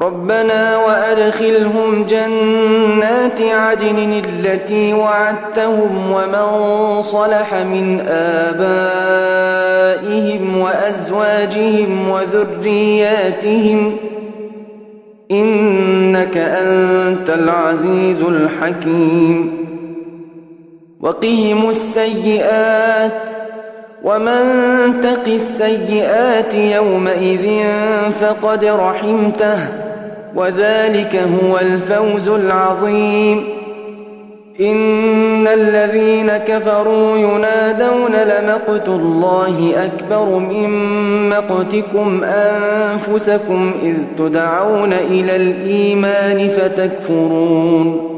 ربنا وأدخلهم جنات عدن التي وعدتهم ومن صلح من آبائهم وأزواجهم وذرياتهم إنك أنت العزيز الحكيم. وقهم السيئات ومن تق السيئات يومئذ فقد رحمته. وذلك هو الفوز العظيم. إن الذين كفروا ينادون لمقت الله أكبر من مقتكم أنفسكم إذ تدعون إلى الإيمان فتكفرون.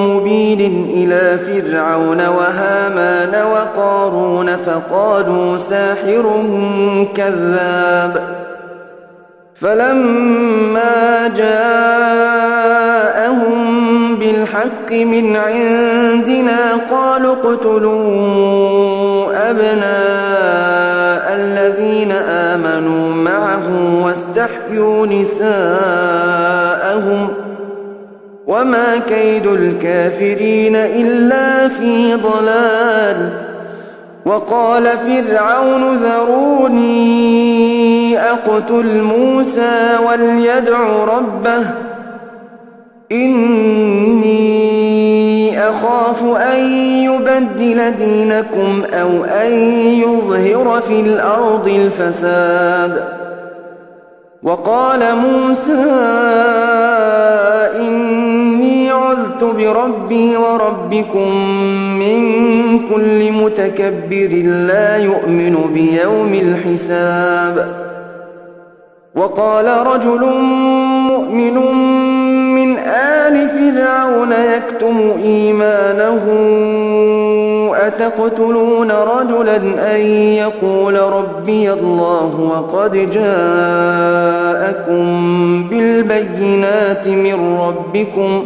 إلى فرعون وهامان وقارون فقالوا ساحر كذاب فلما جاءهم بالحق من عندنا قالوا اقتلوا أبناء الذين آمنوا معه واستحيوا نساءهم وما كيد الكافرين إلا في ضلال وقال فرعون ذروني أقتل موسى وليدع ربه إني أخاف أن يبدل دينكم أو أن يظهر في الأرض الفساد وقال موسى إني بربي وربكم من كل متكبر لا يؤمن بيوم الحساب. وقال رجل مؤمن من آل فرعون يكتم إيمانه أتقتلون رجلا أن يقول ربي الله وقد جاءكم بالبينات من ربكم؟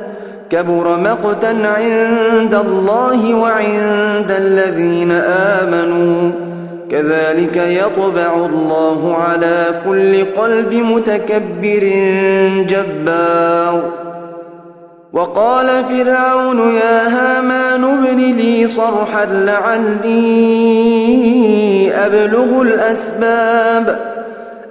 كبر مقتا عند الله وعند الذين آمنوا. كذلك يطبع الله على كل قلب متكبر جبار. وقال فرعون يا هامان ابن لي صرحا لعلي أبلغ الأسباب.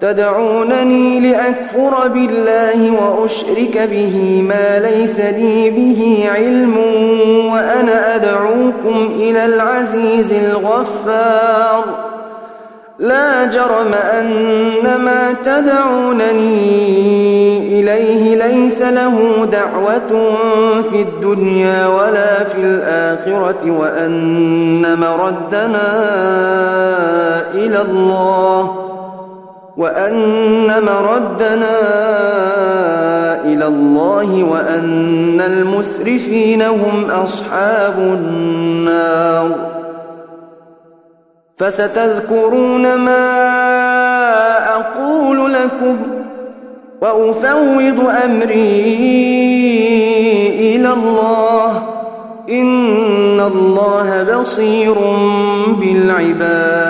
تدعونني لأكفر بالله وأشرك به ما ليس لي به علم وأنا أدعوكم إلى العزيز الغفار. لا جرم أن ما تدعونني إليه ليس له دعوة في الدنيا ولا في الآخرة وأن مردنا إلى الله. وأن مردنا إلى الله وأن المسرفين هم أصحاب النار. فستذكرون ما أقول لكم وأفوض أمري إلى الله. إن الله بصير بالعباد.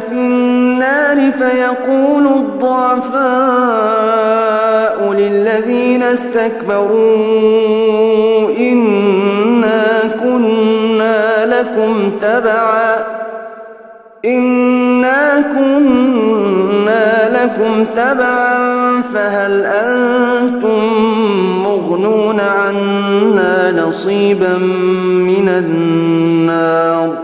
في النار فيقول الضعفاء للذين استكبروا إنا كنا لكم تبعا إنا كنا لكم تبعا فهل أنتم مغنون عنا نصيبا من النار؟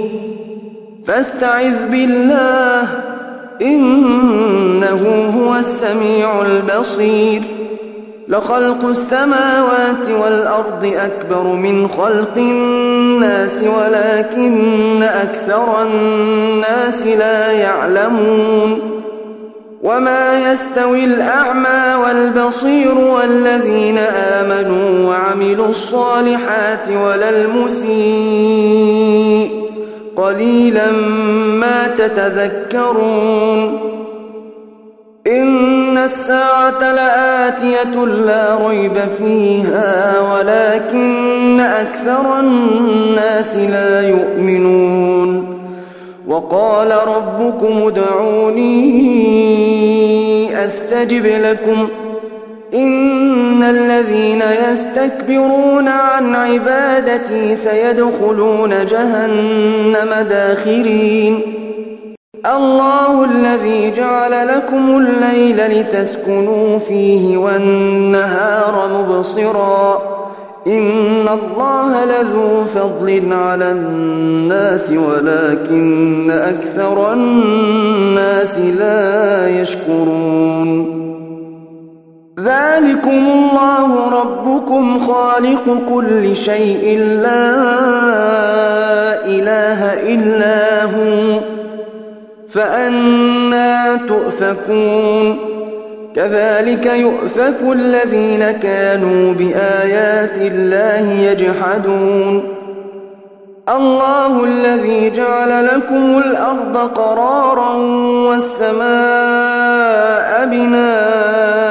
فاستعذ بالله إنه هو السميع البصير. لخلق السماوات والأرض أكبر من خلق الناس ولكن أكثر الناس لا يعلمون. وما يستوي الأعمى والبصير والذين آمنوا وعملوا الصالحات ولا المسيء. قليلا ما تتذكرون إن الساعة لآتية لا ريب فيها ولكن أكثر الناس لا يؤمنون وقال ربكم ادعوني أستجب لكم إن الذين يستكبرون عن عبادتي سيدخلون جهنم داخرين. الله الذي جعل لكم الليل لتسكنوا فيه والنهار مبصرا. إن الله لذو فضل على الناس ولكن أكثر الناس لا يشكرون. ذلكم الله ربكم خالق كل شيء لا إله إلا هو. فأنا تؤفكون. كذلك يؤفك الذين كانوا بآيات الله يجحدون. الله الذي جعل لكم الأرض قرارا والسماء بناء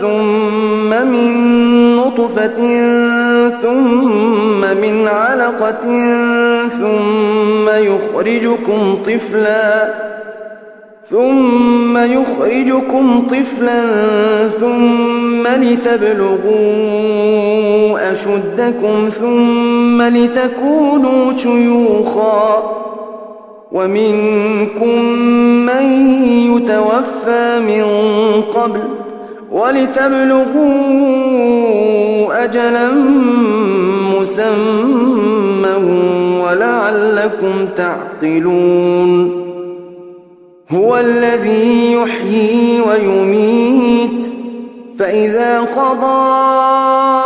ثم من نطفة ثم من علقة ثم يخرجكم طفلا ثم يخرجكم طفلا ثم لتبلغوا أشدكم ثم لتكونوا شيوخا. ومنكم من يتوفى من قبل ولتبلغوا أجلا مسمى ولعلكم تعقلون. هو الذي يحيي ويميت فإذا قضى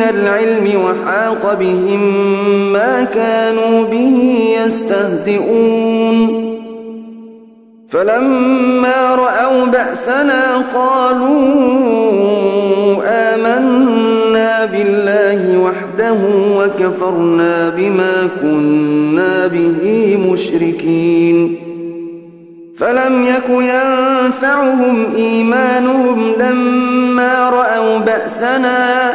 من العلم وحاق بهم ما كانوا به يستهزئون. فلما رأوا بأسنا قالوا آمنا بالله وحده وكفرنا بما كنا به مشركين. فلم يك ينفعهم إيمانهم لما رأوا بأسنا